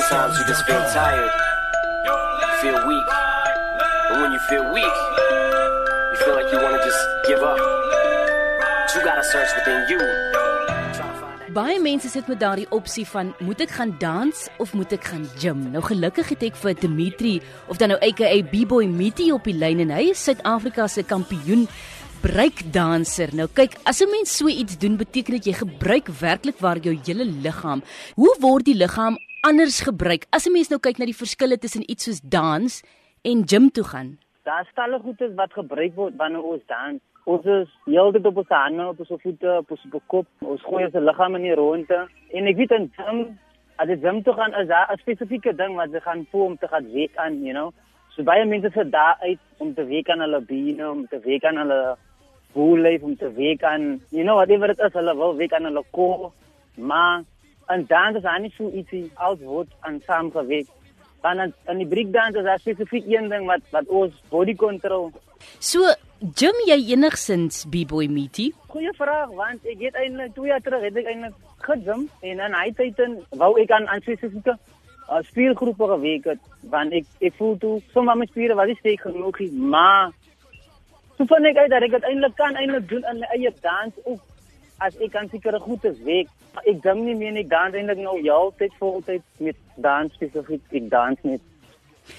Sometimes you just feel tired, feel weak. And when you feel weak, you feel like you want to just give up. But you gotta search within you. Baie mense sit met daardie opsie van moet ek gaan dans of moet ek gaan gym? Nou gelukkig het ek vir Dimitri of dan nou aka B-boy Mitty op die lyn en hy is Suid-Afrika se kampioen breakdanser. Nou kyk, as 'n mens so iets doen, beteken dit jy gebruik werklik waar jou hele liggaam. Hoe word die liggaam anders gebruik? As 'n mens nou kyk na die verskille tussen iets soos dans en gym toe gaan. Daar staan goedes wat gebruik word wanneer ons dans. Ons is heeltyd op ons hande, op ons voete, op ons kop. Ons gooi ons liggaam in die ronde. En ek weet in gym, as jy gym toe gaan, is daar 'n spesifieke ding wat jy gaan voel om te gaan week aan, you know. So baie mense sit daar uit om te week aan hulle bene, om te week aan hulle voellyf, om te week aan, you know, whatever it is, hulle wil week aan hulle kop. Maar en dans is aan nie so ietsie als word aan saamgewerk. In- in die breakdance is daar spesifiek een ding wat wat ons body control. So, gym jy enigsins B-boy Mitty? Goeie vraag want ek het eintlik 2 jaar terug het ek eintlik gegym en in hy tyd en wou ek aan aan spesifieke uh, spiergroepe gewerk het want ek ek voel toe sommer my spiere was nie sterk genoeg nie, maar toe vind ek uit dat ek dit eintlik kan eintlik doen in my eie dans ook as ek kan sekere goedes werk. Ek gym nie meer en ek dans eintlik nou heeltyd voltyd met dans spesifiek ek dans net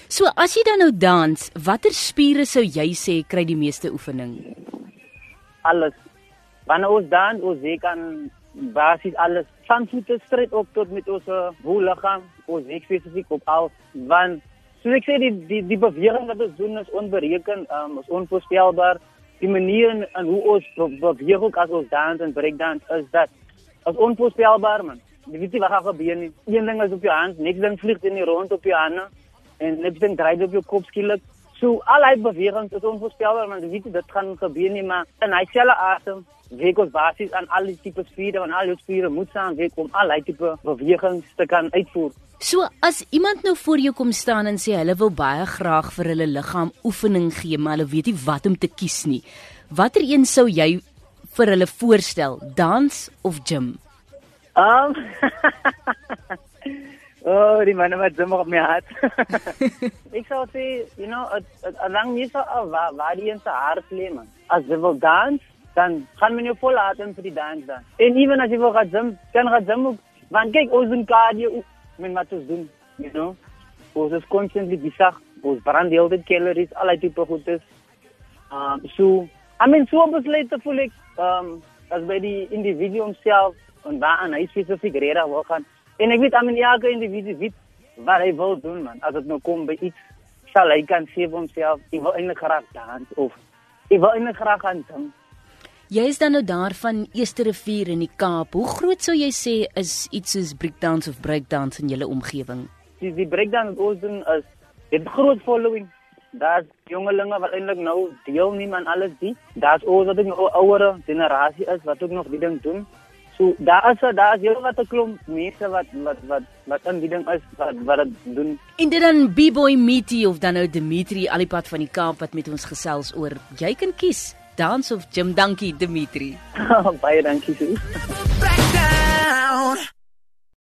So as jy dan nou dans, watter spiere sou jy sê kry die meeste oefening? alles. Wanneer ons dan ons week aan basis alles van voete stryd op tot met ons woeliggaam, ons week spesifiek op al want soos ek sê die die die beweging wat ons doen is onbereken, um, is onvoorspelbaar. Die manier en, en hoe ons be- beweeg ook as ons dans en breakdance is dat is onvoorspelbaar man. Jy weet nie wat gaan gebeur nie. Een ding is op jou hand, niks ding vlieg in die rond op jou hande en niks ding draai op jou kop skielik. So al hy bewegings is onvoorspelbaar man. Jy weet dit gaan gebeur nie, maar in hy selfe asem werk ons basies aan al die tipe spiere en al jou spiere moet saamwerk om al hy tipe bewegings te kan uitvoer. So as iemand nou voor jou kom staan en sê hulle wil baie graag vir hulle liggaam oefening gee, maar hulle weet nie wat om te kies nie. Watter een sou jy vir hulle voorstel? Dans of gym? Um Oh, die manne wat sommer op my hart. ek sou sê, you know, alang nie so waar waar die eens hart lê man. As jy wil dans, dan gaan men jou vol laten vir die dans dan. En ewen as jy wil gaan gym, kan gaan gym ook. Want kyk, ons doen cardio met wat ons doen, you know. Ons is constantly besig, ons brand heel dit calories, al die tipe goedes. Um so, I mean so besluit te voel ek um as by die individu homself en waar aan hy spesifiek rede wil gaan. En ek weet aan elke individu weet wat hy wil doen man. As dit nou kom by iets sal hy kan sê vir homself, ek wil eintlik graag dans of ek wil eintlik graag gaan gym. Jy is dan nou daar van Eerste Rivier in die Kaap. Hoe groot sou jy sê is iets soos breakdance of breakdance in julle omgewing? Die die breakdown wat ons doen is het groot following. Daar's jongelinge wat eintlik nou deelneem aan alles die. Daar's ook wat 'n ouere generasie is wat ook nog die ding doen. So daar is daar is heel wat 'n klomp mense wat wat wat wat in die ding is wat wat dit doen. En dit dan B-boy Mitty of dan nou Dimitri alipad van die Kaap wat met ons gesels oor jy kan kies dans of gym. Dankie Dimitri. Baie dankie. Break